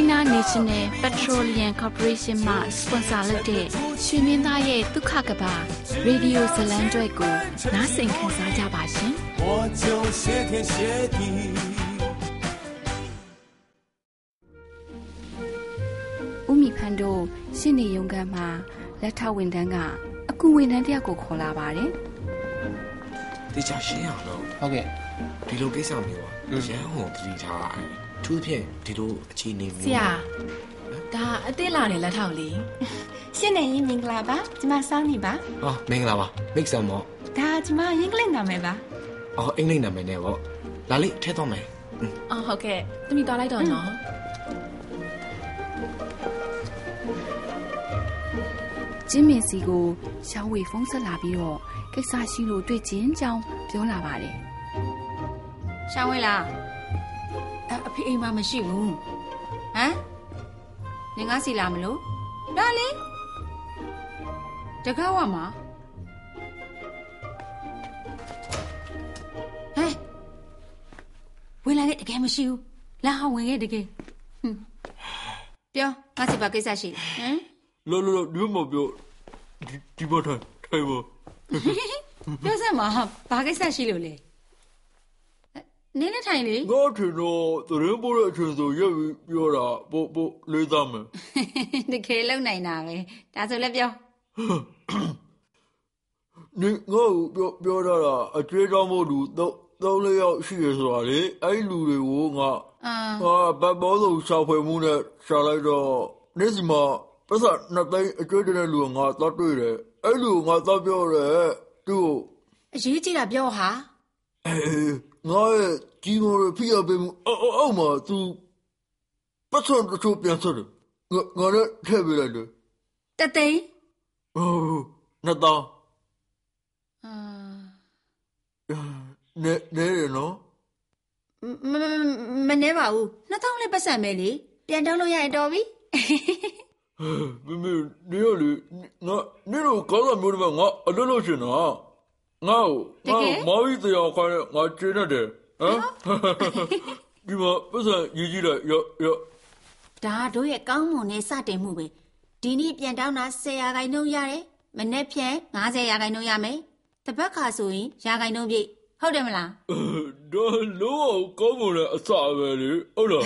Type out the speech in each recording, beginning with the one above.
China National Petroleum Corporation မှ sponsor လုပ်တဲ့ရွှေမင်းသားရဲ့ဒုက္ခကဘာရေဒီယိုဇလံကျွဲကိုနားဆင်ခံစားကြပါရှင်။我就谢天谢地ဦးမီဖန်တို့ရှင်းနေရုံကမှလက်ထောက်ဝန်ထမ်းကအကူဝန်ထမ်းတယောက်ကိုခေါ်လာပါတယ်။တေချာရှင်းအောင်လို့ဟုတ်ကဲ့ဒီလိုကိစ္စမျိုးပါရန်ဟွန်တတိထားရတယ်။ သူ့ဖြင့်ဒီလိုအခြေအနေမျိုးဆရာဒါအသေးလာတဲ့လက်ထောက်လေးရှင်းနေရင်မင်္ဂလာပါကျမစောင်းနေပါဟောမင်္ဂလာပါမိတ်ဆံမောဒါကျမရင်းကလစ်နာမည်ပါအော်အင်္ဂလိပ်နာမည်နဲ့ပေါ့လာလိထဲတော့မယ်အော်ဟုတ်ကဲ့သမီးတော်လိုက်တော့နော်ကျင်းမင်စီကိုရှောင်းဝေဖုန်းဆက်လာပြီးတော့ကိစ္စရှိလို့တွေ့ချင်းကြောင်းပြောလာပါတယ်ရှောင်းဝေလား အအဖေအိမ်မှာမရှိဘူးဟမ်နင်ငါစီလာမလို့ဒါလေတကားဝမှာဟဲ့ဝင်လာခဲ့တကယ်မရှိဘူးလာဟောဝင်ခဲ့တကယ်ဟွန်းပြောငါစီပါကိစ္စရှိဟမ်လောလောဒီမပြောဒီဘထိုင်ထိုင်ပါပြောစမ်းမဘာကိစ္စရှိလို့လဲ နင်းနဲ့ထိုင်လေငါထင်တော့သတင်းပို့တဲ့အချိန်ဆိုရက်ပြီးပြောတာပို့ပို့လေးသားမယ်တကယ်လုံနိုင်တာပဲဒါဆိုလည်းပြောနင်ငါ့ကိုပြောပြောတာအကျွေးတောင်းဖို့လူတော့သုံးလေးယောက်ရှိရဆိုတာလေအဲ့လူတွေကိုငါအာဟာဘတ်ဘောဆုံးရှာဖွေမှုနဲ့ရှာလိုက်တော့နေ့စီမှာပတ်စံနှစ်သိန်းအကျွေးတဲ့လူကငါတော့တွေ့တယ်အဲ့လူငါတော့ပြောတယ်သူ့အရေးကြီးတာပြောဟာအေး ငါရဲ့ကြီးမောရဖိရပေးမှုအောက်မှာသူပတ်စံတချို့ပြန်ဆက်တယ်ငါငါလည်းထည့်ပေးလိုက်တယ်တသိန်းဟုတ်နှစ်သောင်းအာနဲနဲရနော်မမနဲပါဘူးနှစ်သောင်းလည်းပတ်စံပဲလေပြန်တောင်းလို့ရရင်တော်ပြီမမေနေရလေငါနေတော့ကောင်းတာမျိုးတွေငါအလုပ်လုပ်ရှင်နော် ငါ့ကိုငါမော်ရီတရားခိုင်းငါကျင်းနေတယ်ဟမ်ဒီမှာပတ်စံရေးကြည့်လိုက်ရောရောဒါတို့ရဲ့ကောင်းမွန်တဲ့စတင်မှုပဲဒီနေ့ပြန်တောင်းတာ10ရာခိုင်နှုန်းရတယ်မနေ့ဖြန်90ရာခိုင်နှုန်းရမယ်တပတ်ခါဆိုရင်ရာခိုင်နှုန်းပြည့်ဟုတ်တယ်မလားဒါလို့ကောင်းမွန်တဲ့အစပဲလေဟုတ်လား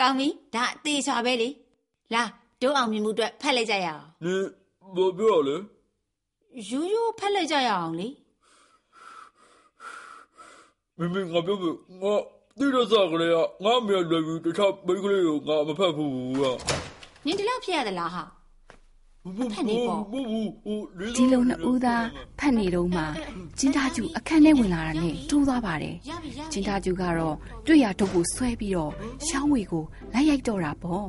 ကောင်းပြီဒါအသေးချာပဲလေလာတို့အောင်မြင်မှုအတွက်ဖက်လိုက်ကြရအောင်နင်ဘာပြောလဲ ရိုးရိုးဖက်လိုက်ကြရအောင်လေမင်းမငါပြောပြငါတိရစားကလေးကငါအမေလွယ်ပြီးတခြားမိန်းကလေးကိုငါမဖက်ဘူးကနင်ဒီလောက်ဖြစ်ရသလားဟာဖက်နေပေါ့ဒီလိုနှစ်ဦးသားဖက်နေတော့မှကျင်းသားကျူအခန်းထဲဝင်လာတာနဲ့တိုးသွားပါတယ်ကျင်းသားကျူကတော့တွေ့ရထုတ်ကိုဆွဲပြီးတော့ရှောင်းဝေကိုလိုက်ရိုက်တော့တာပေါ့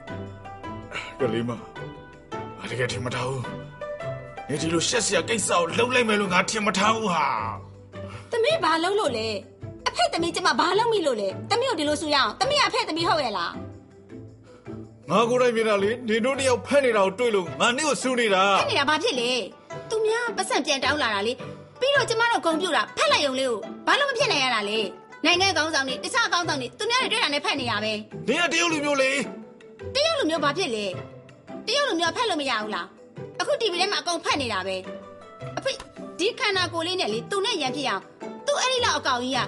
ကလေးမအတကယ်ထင်မထားဘူးနေဒီလိုရှက်စရာကိစ္စကိုလုံးလိုက်မယ်လို့ငါထင်မထားဘူးဟာသမီးဘာလုပ်လို့လဲအဖေသမီးကျမဘာလုပ်မိလို့လဲသမီးကိုဒီလိုဆူရအောင်သမီးကအဖေသမီးဟုတ်ရဲ့လားငါကိုယ်တိုင်မြင်တာလေနေတို့တယောက်ဖက်နေတာကိုတွေ့လို့ငါနေ့ကိုစူးနေတာဖက်နေတာဘာဖြစ်လဲသူများပတ်စံပြန်တောင်းလာတာလေပြီးတော့ကျမတို့ဂုံပြူတာဖက်လိုက်ုံလေးကိုဘာလို့မဖြစ်နိုင်ရတာလဲနိုင်ငံကောင်းဆောင်နေတခြားကောင်းဆောင်နေသူများတွေတွေ့တာနဲ့ဖက်နေရပဲနေကတရုတ်လူမျိုးလေ တရုတ်လူမျိုးဘာဖြစ်လဲတရုတ်လူမျိုးဖက်လို့မရဘူးလားအခု TV ထဲမှာအကုန်ဖက်နေတာပဲအဖေဒီခန္ဓာကိုယ်လေးနဲ့လေသူနဲ့ရံဖြစ်အောင်သူအဲ့ဒီလောက်အကောင်ကြီးက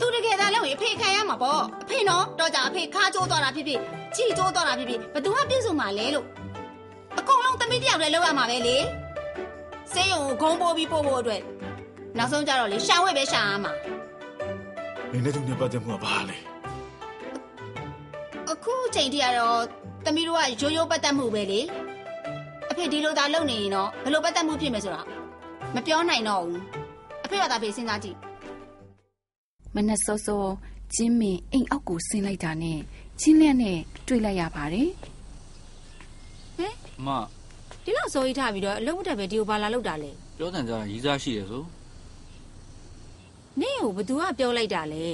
သူတကယ်သားလုံးရင်အဖေခံရမှာပေါ့အဖေနော်တော့ကြအဖေခါကျိုးသွားတာဖြစ်ဖြစ်ချီကျိုးသွားတာဖြစ်ဖြစ်ဘသူကပြည့်စုံမှာလဲလို့အကုန်လုံးသမီးတယောက်တည်းလောက်ရမှာပဲလေစေးရုံကိုဂုံပိုးပြီးပို့ဖို့အတွက်နောက်ဆုံးကြတော့လေရှာဝဲပဲရှာရမှာနေနဲ့သူနဲ့ပတ်သက်မှုကဘာလဲအ ခုချိန်ထိကတော့သမီးတို့ကရိုးရိုးပတ်သက်မှုပဲလေအဖေဒီလိုသာလုပ်နေရင်တော့ဘယ်လိုပတ်သက်မှုဖြစ်မယ်ဆိုတာမပြောနိုင်တော့ဘူးအဖေကသာဖေစဉ်းစားကြည့်မနက်စောစောကျင်းမင်အိမ်အောက်ကိုဆင်းလိုက်တာနဲ့ချင်းလျက်နဲ့တွေ့လိုက်ရပါတယ်အမဒီလောက်စိုးရိမ်ထားပြီးတော့အလုံးမတက်ပဲဒီကိုဘာလာလောက်တာလဲပြောတဲ့ကြားရီးစားရှိရဆိုနင့်ကိုဘသူကပြောလိုက်တာလဲ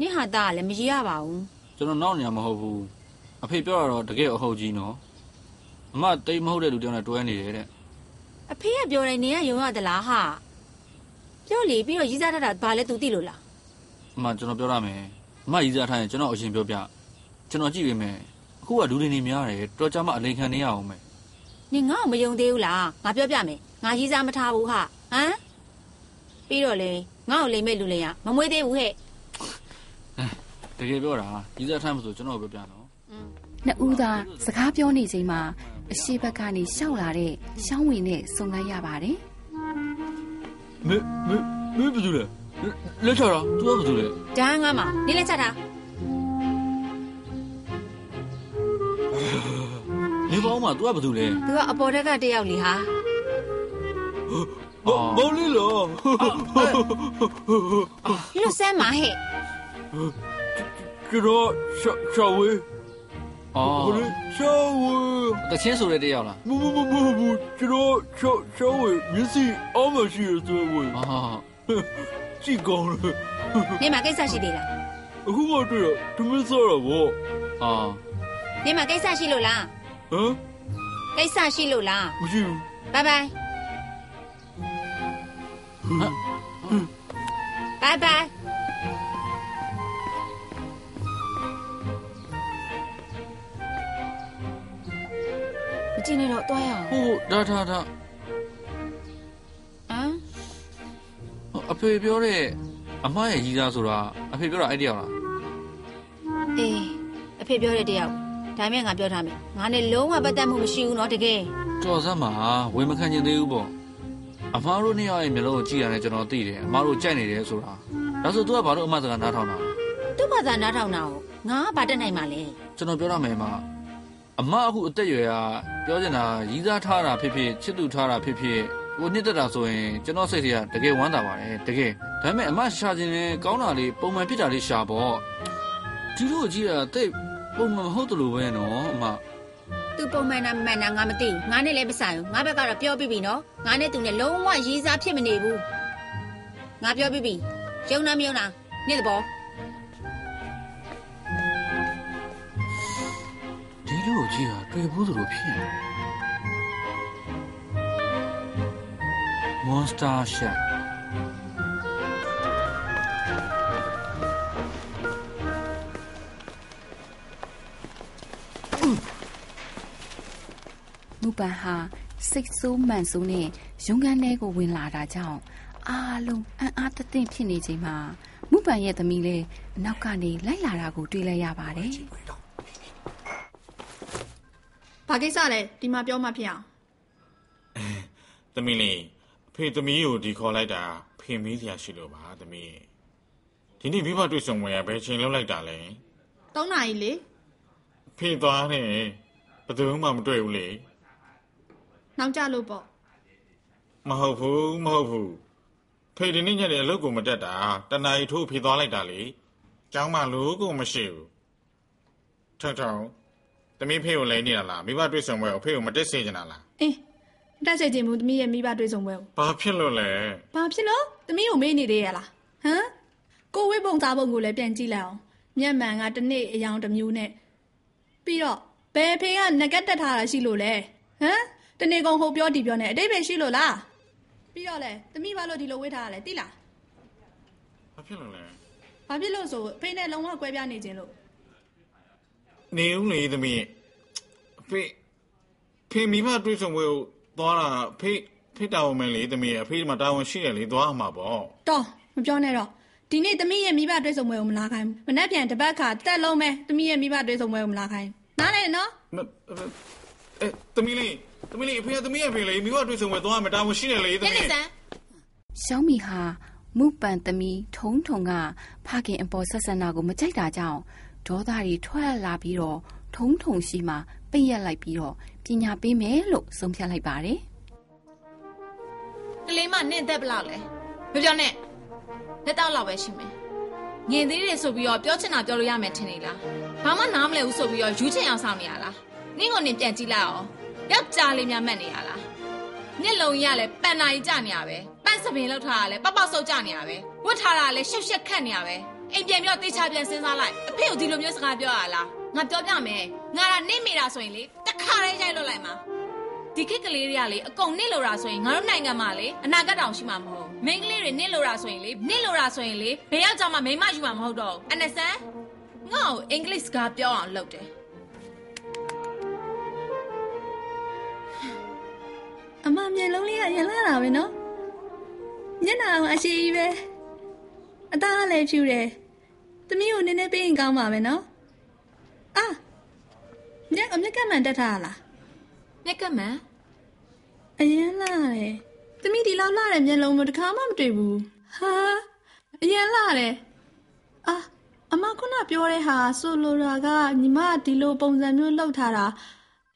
နင့်ဟာသားကလည်းမရရပါဘူး ကျွန်တော်နောက်နေရမဟုတ်ဘူးအဖေပြောတာတော့တကယ်အဟုတ်ကြီးနော်အမတိတ်မဟုတ်တဲ့လူတယောက်နဲ့တွဲနေတယ်တဲ့အဖေကပြောတယ်နင်ကယုံရသလားဟာပြောလေပြီးတော့ရီးစားတတ်တာဘာလဲ तू သိလို့လားအမကျွန်တော်ပြောရမယ်အမရီးစားထားရင်ကျွန်တော်အရင်ပြောပြကျွန်တော်ကြည့်ပေမယ်အခုကလူတွေနေများတယ်တော်ကြမှအလိန်ခံနေရအောင်မယ်နင်ငါ့ကိုမယုံသေးဘူးလားငါပြောပြမယ်ငါရီးစားမထားဘူးဟာဟမ်ပြီးတော့လေငါ့ကိုလိမ်မဲ့လူလိမ်ရမမွေးသေးဘူးဟဲ့ တကယ်ပြောတာရီးစားထားမှဆိုကျွန်တော်ပြောပြနော်နှစ်ဦးသာစကားပြောနေချိန်မှာအရှိဘက်ကနေရှောက်လာတဲ့ရှောင်းဝင်နဲ့ဆုံလိုက်ရပါတယ်မေမေမေဘာလုပ်လဲလက်ချတာ तू ကဘာလုပ်လဲဒါငါမနေလက်ချတာနေပေါင်းမှာ तू ကဘာလုပ်လဲသူကအပေါ်တက်ကတယောက်လीဟာအော်မောင်လေးလားလွတ်ဆမ်းမှာဟဲ့ ကျွန်တော်ရှာရှာဝေးအော်ဟိုလေရှာဝေးတချင်းဆိုတဲ့တယောက်လားမမမမဘူးကျွန်တော်ရှာရှာဝေးမျက်စိအောင်မရှိရဆိုဝေးအော်ကြည့်ကောင်းလေနေမှာကိစ္စရှိသေးလားအခုမှတွေ့တော့တမင်းစောတော့ဗောအော်နေမှာကိစ္ကိစ္စရှိလို့လားမရှိဘူးဘိုင်ဘိုင်ဘိုင်ဘိုင်မကြည့်နေတော့တွားရအောင်ဟိုဒါဒါဒါဟမ်အဖေပြောတဲ့အမရဲ့ရီးသားဆိုတာအဖေပြောတာအဲ့တယောက်လားအေးအဖေပြောတဲ့တယောက်ဒါမဲ့ငါပြောထားမယ်ငါနဲ့လုံးဝပတ်သက်မှုမရှိဘူးနော်တကယ်ကြော်စမ်းမှာဝေမခံကျင်သေးဘူးပေါ့အမားတို့နှစ်ယောက်ရဲ့မျိုးလုံးကိုကြည့်ရတယ်ကျွန်တော်သိတယ်အမားတို့ကြိုက်နေတယ်ဆိုတာဒါဆို तू ကဘာလို့အမစကားနားထောင်တာလဲသူ့ဘာသာနားထောင်တာကိုငါကဘာတက်နိုင်မှာလဲကျွန်တော်ပြောရမယ်အမအမအခုအသက်အရွယ်က ပြောချင်တာရီးသားထားတာဖြစ်ဖြစ်ချစ်သူထားတာဖြစ်ဖြစ်ကိုနှစ်သက်တာဆိုရင်ကျွန်တော်စိတ်ထဲကတကယ်ဝမ်းသာပါတယ်တကယ်ဒါပေမဲ့အမရှာခြင်းနဲ့ကောင်းတာလေးပုံမှန်ဖြစ်တာလေးရှာပေါ့ဒီလိုကြည့်တာတိတ်ပုံမှန်မဟုတ်တယ်လို့ပဲနော်အမသူပုံမှန်တာမမှန်တာငါမသိဘူးငါနဲ့လည်းမဆိုင်ဘူးငါဘက်ကတော့ပြောပြီးပြီနော်ငါနဲ့သူနဲ့လုံးဝရေးစားဖြစ်မနေဘူးငါပြောပြီးပြီယုံနာမယုံနာနေ့တဘော ဒီလိုကြည့်တာတွေ့ဘူးသလိုဖြစ်နေ Monster Shack မူပန်ဟာစိတ်ဆိုးမှန်ဆိုးနဲ့ရုံးခန်းထဲကိုဝင်လာတာကြောင့်အားလုံးအံ့အားတသင့်ဖြစ်နေချိန်မှာမူပန်ရဲ့သမီးလည်းအနောက်ကနေလိုက်လာတာကိုတွေ့လိုက်ရပါတယ် ဘာကိစ္စလဲဒီမှာပြောမှဖြစ်အောင်သမီးလေးအဖေသမီးကိုဒီခေါ်လိုက်တာဖေမီးစရာရှိလို့ပါသမီးဒီနေ့မိဘတွေ့ဆုံဝင်ရဘယ်ချိန်လောက်လိုက်တာလဲ၃နာရီလေဖေသွားတယ်ဘယ်သူမှမတွေ့ဘူးလေနောက်ကြလို့ပေါ့မဟုတ်ဘူးမဟုတ်ဘူးဖေဒီနေ့ညနေအလုပ်ကိုမတက်တာတနာရီထိုးဖြေသွားလိုက်တာလေကျောင်းမှာလို့ကိုမရှိဘူးထောက်ထောက် တမီးဖေကိုလဲနေတာလားမိဘတွေ့ဆုံပွဲကိုဖေကိုမတက်စေချင်တာလားအေးတက်စေချင်ဘူးသမီးရဲ့မိဘတွေ့ဆုံပွဲကိုဘာဖြစ်လို့လဲဘာဖြစ်လို့သမီးကိုမေးနေသေးရလားဟမ်ကိုဝိပုံသားပုံကိုလည်းပြန်ကြည့်လိုက်အောင်မျက်မှန်ကတစ်နေ့အယောင်တစ်မျိုးနဲ့ပြီးတော့ဘယ်ဖေကငကက်တက်ထားတာရှိလို့လဲဟမ်တနေ့ကုန်ဟိုပြောဒီပြောနဲ့အတိတ်ပဲရှိလို့လားပြီးတော့လေသမီးဘာလို့ဒီလိုဝတ်ထားရလဲသိလားဘာဖြစ်လို့လဲဘာဖြစ်လို့ဆိုဖေနဲ့လုံးဝကွဲပြားနေခြင်းလို့ နေဦးလေသမီးဖေဖေမိဘတွေ့ဆုံပွဲကိုသွားတာဖေဖေတာဝန်မယ်လေသမီးအဖေမှာတာဝန်ရှိတယ်လေသွားမှာပေါ့တော့မပြောနဲ့တော့ဒီနေ့သမီးရဲ့မိဘတွေ့ဆုံပွဲကိုမလာခိုင်းဘူးမနေ့ပြန်တပတ်ခါတက်လုံးမဲသမီးရဲ့မိဘတွေ့ဆုံပွဲကိုမလာခိုင်းနားလေနော်မအဲသမီးလေးသမီးလေးအဖေကသမီးရဲ့ဖေလေမိဘတွေ့ဆုံပွဲသွားမှာတာဝန်ရှိတယ်လေသမီးရှောင်းမီဟာမုပန်သမီးထုံထုံကဖခင်အပေါ်ဆက်ဆံတာကိုမကြိုက်တာကြောင့် ဒေါသတွေထွက်လာပြီးတော့ထုံထုံရှိမှပိတ်ရက်လိုက်ပြီးတော့ပညာပေးမယ်လို့ဆုံးဖြတ်လိုက်ပါတယ်ကလေးမနင့်သက်ဘလောက်လဲမပြောနဲ့လက်တော့လောက်ပဲရှိမယ်ငင်သေးတယ်ဆိုပြီးတော့ပြောချင်တာပြောလို့ရမယ်ထင်နေလားဘာမှနားမလဲဘူးဆိုပြီးတော့ယူချင်အောင်ဆောင်နေရလားနင့်ကိုနင်ပြန်ကြည့်လိုက်အောင်ယောက်ျားလေးများမှတ်နေရလားမျက်လုံးကြီးကလည်းပန်နာကြီးကြနေရပဲပန့်စပင်လောက်ထားတာလည်းပေါက်ပေါက်ဆုပ်ကြနေရပဲဝတ်ထားတာလည်းရှက်ရှက်ခတ်နေရပဲ အိမ်ပြန်ပြီးတော့တေချာပြန်စဉ်းစားလိုက်အဖေကိုဒီလိုမျိုးစကားပြောရလားငါပြောပြမယ်ငါကနင့်မိတာဆိုရင်လေတခါတည်းရိုက်လွတ်လိုက်မှာဒီခေတ်ကလေးတွေကလေအကုန်နစ်လိုတာဆိုရင်ငါတို့နိုင်ငံမှာလေအနာဂတ်တောင်ရှိမှာမဟုတ်မိန်းကလေးတွေနစ်လိုတာဆိုရင်လေနစ်လိုတာဆိုရင်လေဘယ်ယောက်ျားမှမိန်းမယူမှာမဟုတ်တော့ဘူးအနဆန်ငါ့ကိုအင်္ဂလိပ်စကားပြောအောင်လုပ်တယ်အမမျက်လုံးလေးကရလာတာပဲနော်မျက်နှာကအရှိကြီးပဲ အသားကလည်းဖြူတယ်သမီးကိုနည်းနည်းပေးရင်ကောင်းပါပဲနော်အာမျက်အမျက်ကမှန်တက်ထားရလားမြက်ကမန်အရင်လာတယ်သမီးဒီလောက်လာတဲ့မျက်လုံးမတစ်ခါမှမတွေ့ဘူးဟာအရင်လာတယ်အာအမခုနပြောတဲ့ဟာဆိုလိုတာကညီမကဒီလိုပုံစံမျိုးလှုပ်ထားတာ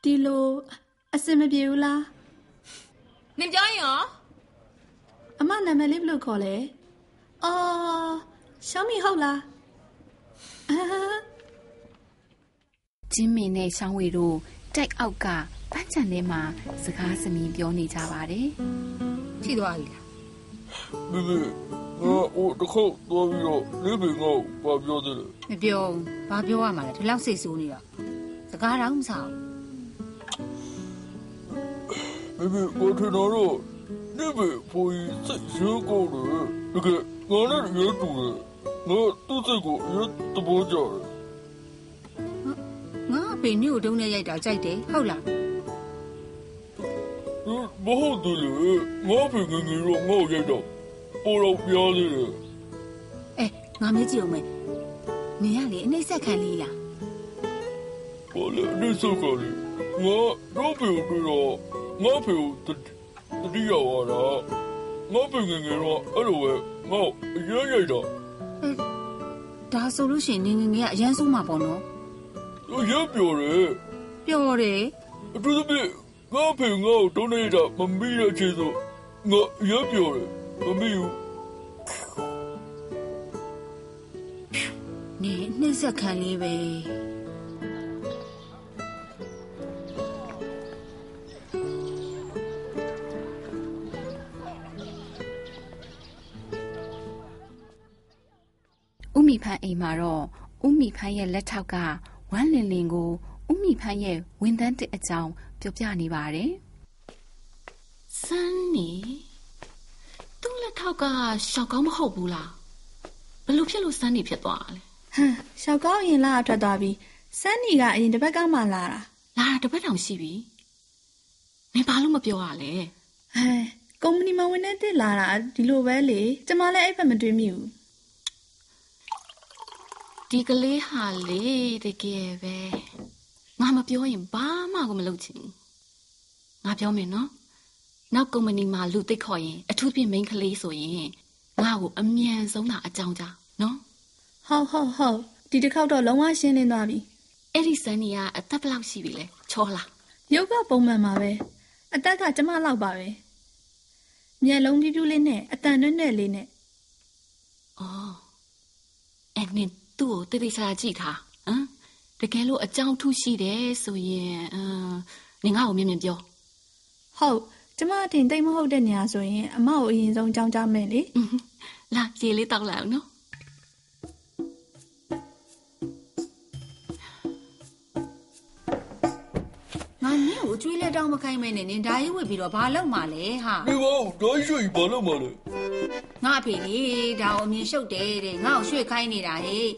ဒီလိုအစင်မပြေဘူးလားနင်ပြောရင်ရောအမနာမည်လေးဘယ်လိုခေါ်လဲ အော်ရှောင်းမီဟုတ်လားအာကျင်းမင်နဲ့ရှောင်းဝေတို့တိုက်အောက်ကပန်းချန်ထဲမှာစကားစမြည်ပြောနေကြပါတယ်ထိသွားပြီလားဘေဘေငါဟိုတစ်ခေါက်သွားပြီးတော့လေးပင်ငေါ့ဘာပြောသေးလဲမပြောဘူးဘာပြောရမှာလဲဒီလောက်စိတ်ဆိုးနေတော့စကားတော့မဆောင်ဘေဘေကိုထင်တော့နေဘေဖိုးစိတ်ရိုးကိုတယ်တကယ် ငါနဲ့ရတူတယ်ငါသူ့စိတ်ကိုရတဘောကြတယ်ငါအဖေညို့တုံးနဲ့ရိုက်တာကြိုက်တယ်ဟုတ်လားမဟုတ်သေးလေငါဖေငယ်ငယ်တော့ငေါ့ရိုက်တော့ပေါ်တော့ပြားသေးတယ်အဲငါမေးကြည့်အောင်မယ်နင်ကလေအနှိမ့်ဆက်ခံလေးလားဘာလဲနေစောကလေးငါတော့ဖေကိုတွေ့တော့ငါဖေကိုတတိယဝါတာ ငါဖေငယ်ငယ်တော့အဲ့လိုပဲငါအရင်ရိုက်တော့ဒါဆိုလို့ရှိရင်နင်ငယ်ငယ်ကအရန်ဆိုးမှာပေါ့နော်ရပြောတယ်ပြောတယ်အထူးသဖြင့်ငါဖေငါ့ကိုတုံးနေတာမမီးတဲ့အခြေဆိုငါရပြောတယ်မမီးဘူးနင်အနှိမ့်ဆက်ခံလေးပဲ ဖန်းအိမ်မှာတော့ဥမိဖန်းရဲ့လက်ထောက်ကဝမ်းလင်လင်ကိုဥမိဖန်းရဲ့ဝန်တန်းတစ်အကြောင်းပြောပြနေပါတယ်။စန်းနီသူ့လက်ထောက်ကရှောက်ကောင်းမဟုတ်ဘူးလား။ဘယ်လိုဖြစ်လို့စန်းနီဖြစ်သွားတာလဲဟမ်ရှောက်ကောင်းရင်လာထွက်သွားပြီစန်းနီကအရင်တစ်ပတ်ကမှလာတာ။လာတာတစ်ပတ်တောင်ရှိပြီ။မင်းဘာလို့မပြောရလဲဟဲကုမ္ပဏီမှာဝင်နေတဲ့လာတာဒီလိုပဲလေကျမလည်းအဲ့ဘက်မတွေးမိဘူး။ ဒီကလေးဟာလေတကယ်ပဲ။ငါမပြောရင်ဘာမှကိုမလုပ်ချင်ဘူး။ငါပြောမယ်နော်။နောက်ကုမ္ပဏီမှာလူသိပ်ခေါ်ရင်အထူးဖြင့်မိန်းကလေးဆိုရင်ငါ့ကိုအမြန်ဆုံးသာအကြောင်းကြားနော်ဟုတ်ဟုတ်ဟုတ်ဒီတစ်ခေါက်တော့လုံးဝရှင်းလင်းသွားပြီ။အဲ့ဒီစန်းနီကအသက်ဘယ်လောက်ရှိပြီလဲ။ချောလားရုပ်ကပုံမှန်ပါပဲအသက်ကကျမလောက်ပါပဲမျက်လုံးပြူးပြူးလေးနဲ့အတန်နဲ့နဲ့လေးနဲ့အော်အဲ့နင် သူ့ကိုတိတိကျကျကြည့်ထားဟမ်တကယ်လို့အကြောင်းထုရှိတယ်ဆိုရင်အမ်နင်ငါ့ကိုမြင်မြင်ပြောဟုတ်ကျမအတင်တိတ်မဟုတ်တဲ့နေရာဆိုရင်အမကိုအရင်ဆုံးကြောင်းကြမယ်လေအင်းလာရေလေးတောက်လိုက်အောင်နော် ကိုအကျွေးလက်တောင်းမခိုင်းမဲနဲ့နင်ဒါရေးဝစ်ပြီးတော့ဘာလုပ်မှလဲဟာဒီဘောတော့ရွှေဘာလို့မလဲငါအဖေလေဒါကိုအမြင်ရှုပ်တယ်တဲ့ငါ့ကိုရွှေ့ခိုင်းနေတာဟေ့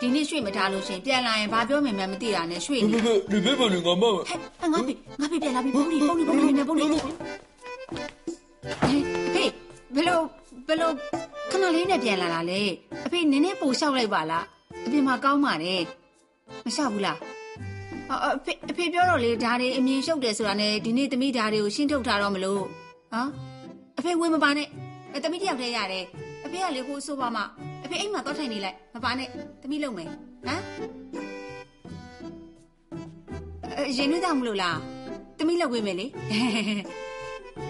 ဒီနေ့ရွှေ့မထားလို့ရှရင်ပြန်လာရင်ဘာပြောမှန်းမသိတာနဲ့ရွှေ့ဒီနေဘက်ဒီဘက်မှာငါမဟဲ့ငါဖေငါဖေပြန်လာပြီပုံလီပုံလီပုံလီနဲ့ပုံလီဟေးအဖေဘယ်လိုဘယ်လိုခဏလေးနဲ့ပြန်လာတာလေအဖေနည်းနည်းပိုလျှောက်လိုက်ပါလားအပြင်မှာကောင်းပါတယ်မလျှောက်ဘူးလား အအဖေအဖေပြောတော့လေဒါတွေအမြင်ရှုပ်တယ်ဆိုတာနဲ့ဒီနေ့သမီးဒါတွေကိုရှင်းထုတ်ထားတော့မလို့ဟမ်အဖေဝင်မပါနဲ့အဲသမီးတယောက်တည်းရတယ်အဖေကလေကိုဆိုပါမအဖေအိမ်မှာတော့ထိုင်နေလိုက်မပါနဲ့သမီးလုံမယ်ဟမ်အဲရင်နှွေးတောင်မလို့လားသမီးလောက်ဝင်မယ်လေ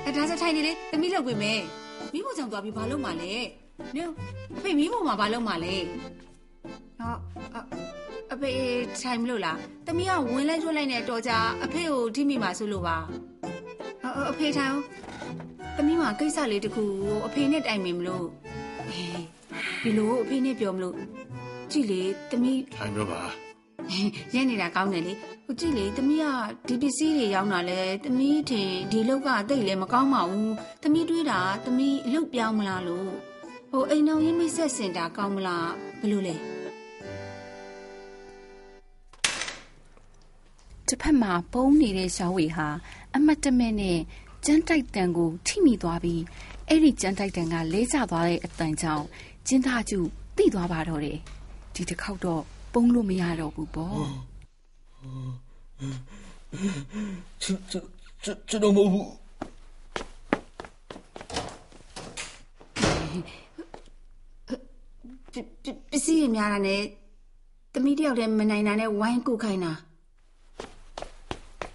အဲဒါဆိုထိုင်နေလေသမီးလောက်ဝင်မယ်မိဖို့ကြောင့်သွားပြီးဘာလုပ်မှလဲနင်အဖေမိဖို့မှာဘာလုပ်မှလဲဟော အအဖေထိုင်မလို့လားသမီးကဝင်လိုက်ရွှတ်လိုက်နဲ့တော့ကြအဖေကိုထိမိမှာဆိုလို့ပါအအအဖေထိုင်အောင်သမီးမှာကိစ္စလေးတစ်ခုကိုအဖေနဲ့တိုင်ပင်မလို့အေးဒီလိုအဖေနဲ့ပြောမလို့ကြည့်လေသမီးထိုင်ပြောပါရဲနေတာကောင်းတယ်လေဟိုကြည့်လေသမီးကဒီပစ္စည်းတွေရောင်းတာလဲသမီးထင်ဒီလောက်ကတိတ်လဲမကောင်းပါဘူးသမီးတွေးတာသမီးအလုပ်ပြောင်းမလားလို့ဟိုအိမ်တော်ရင်းမိတ်ဆက်စင်တာကောင်းမလားဘယ်လိုလဲ တစ်ဖက်မှာပုံနေတဲ့ရှောင်းဝေဟာအမတ်တမဲ့နဲ့ကျန်းတိုက်တန်ကိုထိမိသွားပြီးအဲ့ဒီကျန်းတိုက်တန်ကလဲကျသွားတဲ့အတန်ကြောင့်ကျင်းသားကျူတိသွားပါတော့တယ်ဒီတစ်ခေါက်တော့ပုံလို့မရတော့ဘူးပေါ့ချစ်ချစ်ချစ်ချစ်တော့မဟုတ်ဘူးပပပစ္စည်းတွေများတာနဲ့သမီးတယောက်တည်းမနိုင်တာနဲ့ဝိုင်းကုတ်ခိုင်းတာ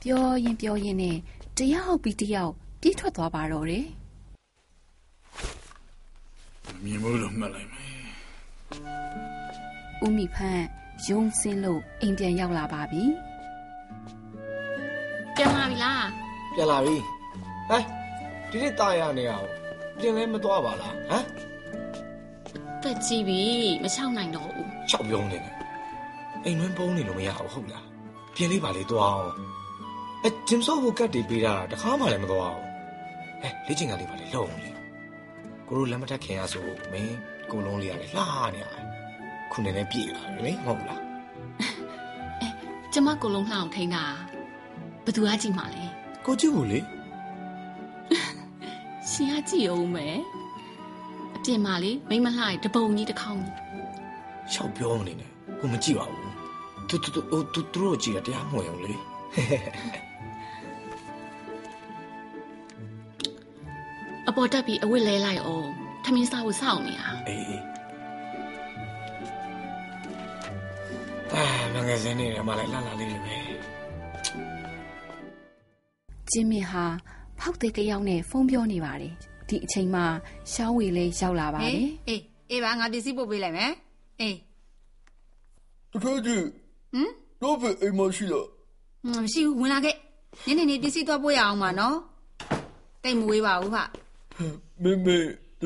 ပြောရင်းပြောရင်းနဲ့တယောက်ပြီးတယောက်ပြေးထွက်သွားပါတော့တယ်မြင်ဖို့တော့မှတ်လိုက်မယ်ဦးမိဖန့်ရုံစင်းလို့အိမ်ပြန်ရောက်လာပါပြီပြန်လာပြီလားပြန်လာပြီဟဲ့ဒီနေ့တာရနေရအောင်ပြင်လဲမသွားပါလားဟမ်တက်ကြည့်ပြီမချောက်နိုင်တော့ဘူးချောက်ပြုံးနေတယ်အိမ်တွင်းပုံးနေလို့မရဘူးဟုတ်လားပြင်လေးပါလေသွားအောင် အဲဂျင်ဆော့ဘုတ်ကတ်တွေပေးတာတခါမှလည်းမသွားအောင်ဟဲ့လေ့ကျင့်ခန်းလေးပါလေလုံလေကိုတို့လက်မထက်ခင်ရဆိုမင်းကိုလုံးလေးရတယ်လှနေရတယ်ခုနေနေပြည့်လာပြီလေမဟုတ်လားကျမကိုလုံးလှအောင်ထိန်းတာဘသူကကြည့်မှလဲကိုကြည့်ဘူးလေရှင်ကကြည့်အောင်မယ်အပြင်မှာလေမိမလှရတပုံကြီးတစ်ခေါင်းကြီးချောက်ပြောနေတယ်ကိုမကြည့်ပါဘူးတူတူတူတူသူတို့ကြည့်ရတရားမဝင်ဘူးလေ အပေါ်တက်ပြီးအဝတ်လဲလိုက်အောင်ထမင်းစားကိုစောင့်နေတာအေးအေးအာမငယ်စင်းနေတယ်မလိုက်လာလာလေးတွေပဲကျင်းမင်ဟာဖောက်တဲ့တယောက်နဲ့ဖုန်းပြောနေပါတယ်ဒီအချိန်မှာရှောင်းဝေလေးရောက်လာပါတဟေးယ်အေးအေးပါငါပစ္စည်းပို့ပေးလိုက်မယ်အေးတကယ်ကြီးဟမ်တော့ပဲအိမ်မရှိလားမရှိဘူးဝင်လာခဲ့နင်းနေနေပစ္စည်းသွားပို့ရအောင်ပါနော်တိတ်မဝေးပါဘူးဟာ မေမေ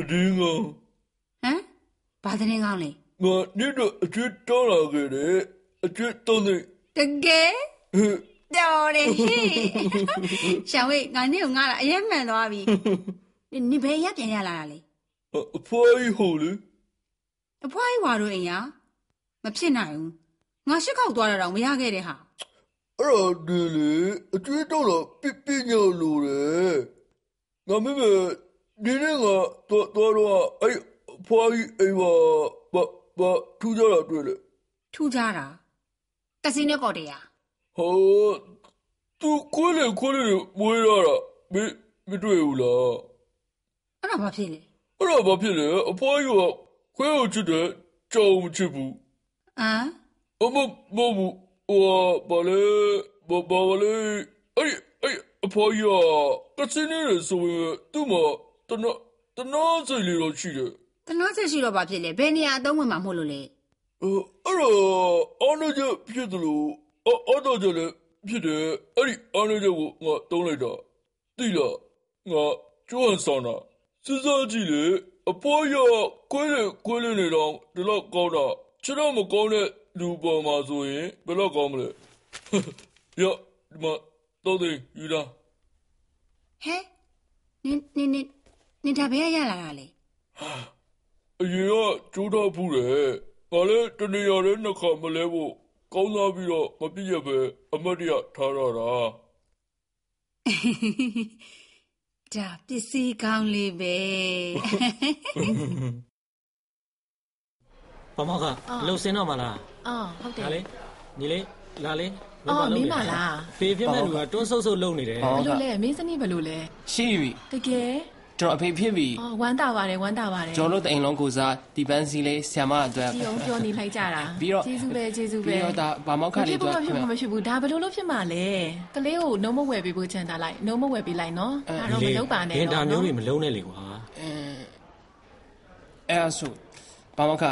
တည်ငါဟမ်ဘာသတင်းကောင်းလဲငါနေ့တော့အကျွတ်တောင်းလာခဲ့တယ်အကျွတ်တောင်းနေတကယ်ဟဲ့တော်တယ်ဟေးရှောင်းဝေးငါနေကိုငါလာအရက်မှန်သွားပြီနင်နင်ဘယ်ရက်ပြန်ရလာတာလဲအဖွားကြီးဟိုလေအဖွားကြီးဝါတို့အိမ်ရမဖြစ်နိုင်ဘူးငါရှစ်ခေါက်သွားတာတော့မရခဲ့တဲ့ဟာအဲ့တော့ဒီလေအကျွတ်တောင်းလာပြပြညို့လို့တယ်ငါမေမေ ဒီနေ့ကတော့တော့တော့အဲ့အဖွားကြီးအိမ်မှာဘာဘာထူကြတာတွေ့လေထူးကြတာကစီနိုကော်တရာဟိုသူခွေးလေခွေးလေမွေးရတာမမတွေ့ဘူးလားအဲ့ဒါဘာဖြစ်လဲအဲ့တော့ဘာဖြစ်လဲအဖွားကြီးကခွေးကိုချစ်တယ်ကြောင်မချစ်ဘူးဟမ်အမမမဟိုဘာလဲဘာဘာလဲအဲ့အဲ့အဖွားကြီးကကစင်းနေဆိုရင်သူ့မှာ တနာတနာစိတ်လေးတော့ရှိတယ်တနာစိတ်ရှိတော့ဘာဖြစ်လဲဘယ်နေရာအသုံးဝင်မှာမဟုတ်လို့လဲအဲ့တော့အော်နေကြဖြစ်တယ်လို့အော်တော့ကြလေဖြစ်တယ်အဲ့ဒီအော်နေကြကိုငါတုံးလိုက်တာတိလားငါကျွမ်းဆောင်တာစစ်စားကြည့်လေအပေါ်ရကွဲလေကွဲလေနေတော့ဒီလောက်ကောင်းတာခြေတော့မကောင်းတဲ့လူပေါ်မှာဆိုရင်ဘယ်လောက်ကောင်းမလဲရဒီမှာတော့တယ်ယူလာဟဲနင်းနင်း နင်းနင်းဒါဘယ်ရလာတာလဲအရင်ကကျိုးတော့ဘူးလေဘာလဲတနေရတဲ့နှခါမလဲဖို့ကောင်းစားပြီးတော့မပြည့်ရပဲအမတ်တရထားရတာဒါပစ္စည်းကောင်းလေးပဲဘာမောက်ကအလုပ်စင်းတော့မလားအော်ဟုတ်တယ်ဒါလေညီလေးလာလေအော်မင်းမလားဖေဖြစ်မဲ့လူကတွန်းဆုပ်ဆုပ်လုံနေတယ်ဘယ်လိုလဲမင်းစနစ်ဘယ်လိုလဲရှိပြီတကယ် ကျွန်တော်အဖေဖြစ်ပြီအော်ဝမ်းတာပါတယ်ဝမ်းတာပါတယ်ကျွန်တော်တို့အိမ်လုံးကိုစားဒီပန်းစီလေးဆီယမအတွက်ဒီအောင်ပြောနေလိုက်ကြတာပြီးတော့ကျေးဇူးပဲကျေးဇူးပဲပြီးတော့ဒါဘာမောက်ခလေးတော့ဖြစ်မှာမဖြစ်ဘူးဒါဘယ်လိုလုပ်ဖြစ်မှာလဲကလေးကိုနှုံးမဝယ်ပေးဖို့ချန်တာလိုက်နှုံးမဝယ်ပေးလိုက်နော်ဒါတော့မလုပ်ပါနဲ့တော့ဒါမျိုးတွေမလုံးနဲ့လေကွာအဲအဲ့ဆိုဘာမောက်ခ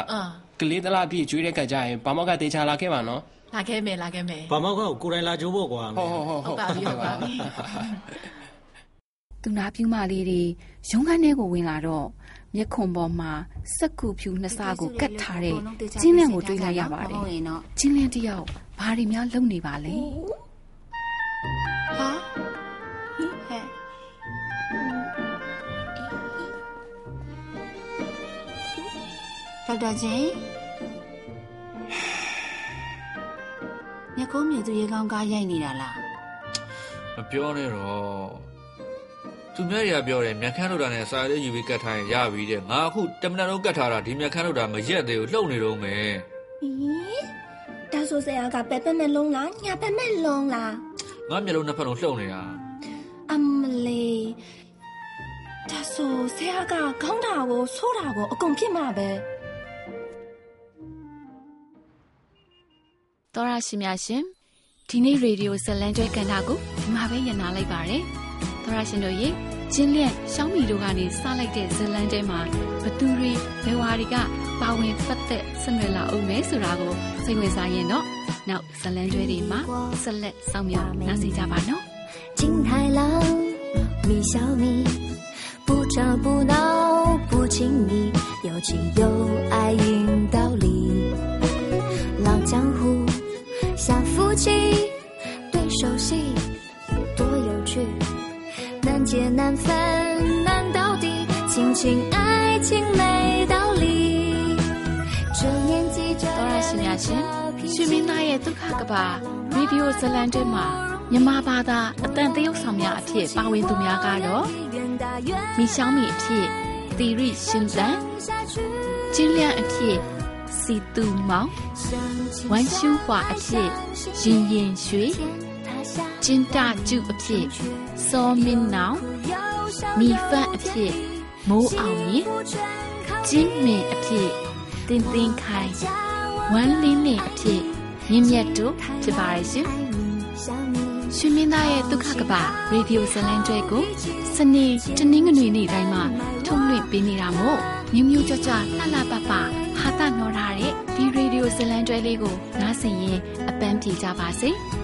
ကလေးတလားပြည့်ကျွေးတဲ့ကကြရင်ဘာမောက်ကတေချာလာခဲ့ပါနော်လာခဲ့မယ်လာခဲ့မယ်ဘာမောက်ကကိုယ်တိုင်လာကြိုးဖို့ကွာဟုတ်ဟုတ်ဟုတ်ဟုတ်ပါပြီဟုတ်ပါပြီသူနာပြူမလေးတွေ ရုံးခန်းထဲကိုဝင်လာတော့မျက်ခွန်ပေါ်မှာစက်ကူဖြူနှစ်စားကိုကတ်ထားတဲ့ကျင်းလန့်ကိုတွေးလိုက်ရပါတယ်ကျင်းလန့်တယောက်ဘာတွေများလုပ်နေပါလဲဟာဟဲ့ဒေါက်တာချင်းမြကုံးမြသူရေကောင်းကားရိုက်နေတာလားမပြောနဲ့တော့ သူများရပြောတယ်မြက်ခမ်းလို့တာနဲ့စာရေးယူပြီးကတ်ထားရင်ရပြီတဲ့ငါအခုတမန်တော်ကတ်ထားတာဒီမြက်ခမ်းလို့တာမရက်သေးဘူးလှုပ်နေတော့မယ်ဟီးဒါဆိုဆရာကပဲပဲမဲ့လုံးလားညာပဲမဲ့လုံးလားငါမျက်လုံးနှစ်ဖက်လုံးလှုပ်နေတာအမလေးဒါဆိုဆရာကခေါင်းတာကိုဆိုးတာကိုအကုန်ဖြစ်မှာပဲတော်ရရှိများရှင်ဒီနေ့ရေဒီယိုဇလန်ကျွဲကန်တာကိုဒီမှာပဲညနာလိုက်ပါတယ် တော်ရရှင်တို့ရေကျင်းလျက်ရှောင်းမီတို့ကနေစလိုက်တဲ့ဇလန်တဲမှာဘသူတွေဘယ်ဝါတွေကပါဝင်ပတ်သက်ဆက်နွယ်လာအောင်မဲဆိုတာကိုစိတ်ဝင်စားရင်တော့နောက်ဇလန်ကျွဲတွေမှာဆက်လက်စောင့်မျှော်နားဆင်ကြပါနော်金海浪米小米不吵不闹不亲密有情有爱引道理老江湖像夫妻对手戏多有趣， 难解难分难到底，亲情爱情没道理。这年纪这样ရှင်များရှင်ရှင်မင်းသားရဲ့ဒုက္ခကဘာရေဒီယိုဇလန်တဲမှာမြန်မာဘာသာအတန်တရုတ်ဆောင်များအဖြစ်ပါဝင်သူများကတော့မီရှောင်းမီအဖြစ်သီရိရှင်တန်ကျင်းလျန်အဖြစ်စီတူမောင်ဝမ်ရှူဟွာအဖြစ်ရင်ရင်ရွှေကျင်းတကျုအဖြ စ်စောမင်းနောင်မိဖတ်အဖြစ်မိုးအောင်မြင့်ကျင်းမင်အဖြစ်တင်းတင်းခိုင်ဝမ်းလင်းနဲ့အဖြစ်မြင့်မြတ်တို့ဖြစ်ပါရဲ့ရှင်ရှင်မင်းသားရဲ့ဒုက္ခကပရေဒီယိုဇလံကျွဲကိုစနေတနင်္ဂနွေနေ့တိုင်းမှာထုတ်လွှင့်ပေးနေတာမို့မြူးမြူးကြွကြွလှလှပပဟာတာနော်ထားတဲ့ဒီရေဒီယိုဇလံကျွဲလေးကိုနားဆင်ရင်အပန်းပြေကြပါစေ။